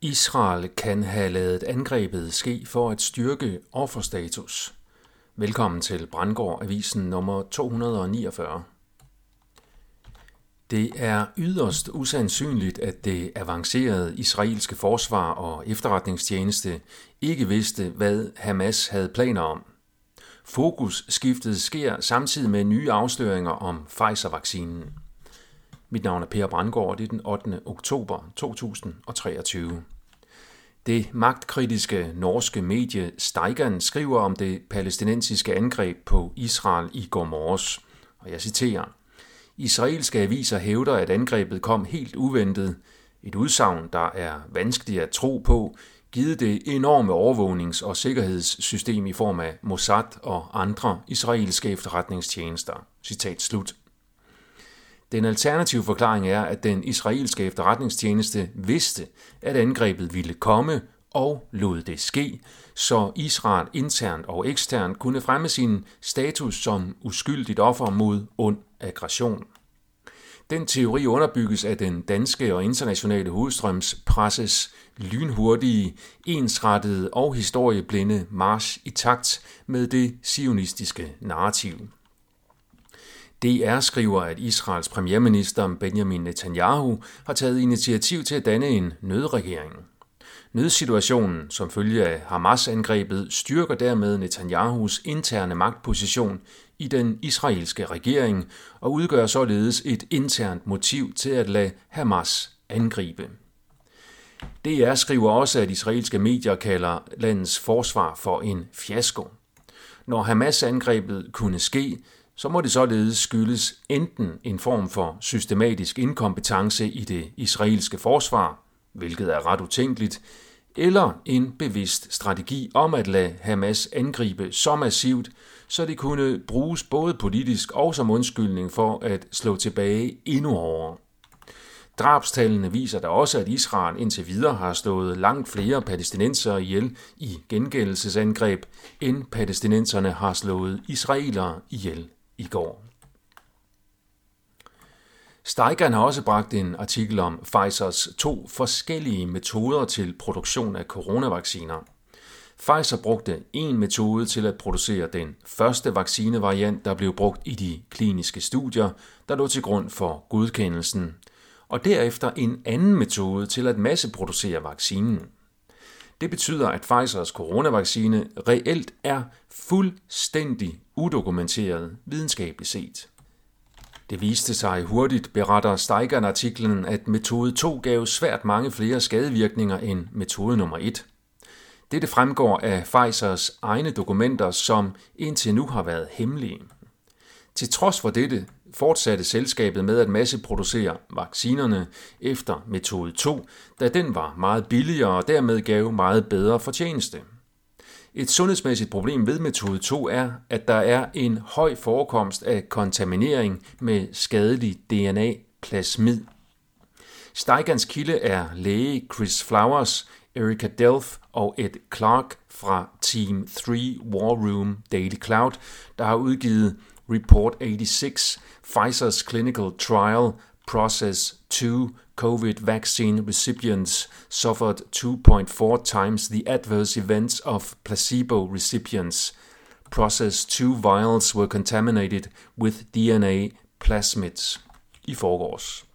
Israel kan have lavet angrebet ske for at styrke offerstatus. Velkommen til Brandgård Avisen nummer 249. Det er yderst usandsynligt, at det avancerede israelske forsvar og efterretningstjeneste ikke vidste, hvad Hamas havde planer om. Fokusskiftet sker samtidig med nye afsløringer om Pfizer-vaccinen. Mit navn er Per Brandgaard, og det er den 8. oktober 2023. Det magtkritiske norske medie Steigan skriver om det palæstinensiske angreb på Israel i går morges, og jeg citerer. Israelske aviser hævder, at angrebet kom helt uventet. Et udsagn, der er vanskeligt at tro på, givet det enorme overvågnings- og sikkerhedssystem i form af Mossad og andre israelske efterretningstjenester. Citat slut. Den alternative forklaring er, at den israelske efterretningstjeneste vidste, at angrebet ville komme og lod det ske, så Israel internt og eksternt kunne fremme sin status som uskyldigt offer mod ond aggression. Den teori underbygges af den danske og internationale hovedstrøms presses lynhurtige, ensrettede og historieblinde march i takt med det sionistiske narrativ. DR skriver, at Israels premierminister Benjamin Netanyahu har taget initiativ til at danne en nødregering. Nødsituationen, som følge af Hamas-angrebet, styrker dermed Netanyahus interne magtposition i den israelske regering og udgør således et internt motiv til at lade Hamas angribe. DR skriver også, at israelske medier kalder landets forsvar for en fiasko. Når Hamas-angrebet kunne ske, så må det således skyldes enten en form for systematisk inkompetence i det israelske forsvar, hvilket er ret utænkeligt, eller en bevidst strategi om at lade Hamas angribe så massivt, så det kunne bruges både politisk og som undskyldning for at slå tilbage endnu hårdere. Drabstallene viser da også, at Israel indtil videre har stået langt flere palæstinensere ihjel i gengældelsesangreb, end palæstinenserne har slået israelere ihjel i går. Steigern har også bragt en artikel om Pfizers to forskellige metoder til produktion af coronavacciner. Pfizer brugte en metode til at producere den første vaccinevariant, der blev brugt i de kliniske studier, der lå til grund for godkendelsen, og derefter en anden metode til at masseproducere vaccinen. Det betyder, at Pfizers coronavaccine reelt er fuldstændig udokumenteret videnskabeligt set. Det viste sig hurtigt, beretter Steigern-artiklen, at metode 2 gav svært mange flere skadevirkninger end metode nummer 1. Dette fremgår af Pfizers egne dokumenter, som indtil nu har været hemmelige. Til trods for dette fortsatte selskabet med at masseproducere vaccinerne efter metode 2, da den var meget billigere og dermed gav meget bedre fortjeneste. Et sundhedsmæssigt problem ved metode 2 er, at der er en høj forekomst af kontaminering med skadelig DNA-plasmid. Steigans kilde er læge Chris Flowers, Erika Delf og Ed Clark fra Team 3 War Room Daily Cloud, der har udgivet Report 86, Pfizer's Clinical Trial Process 2 COVID vaccine recipients suffered 2.4 times the adverse events of placebo recipients. Process 2 vials were contaminated with DNA plasmids i forgårs.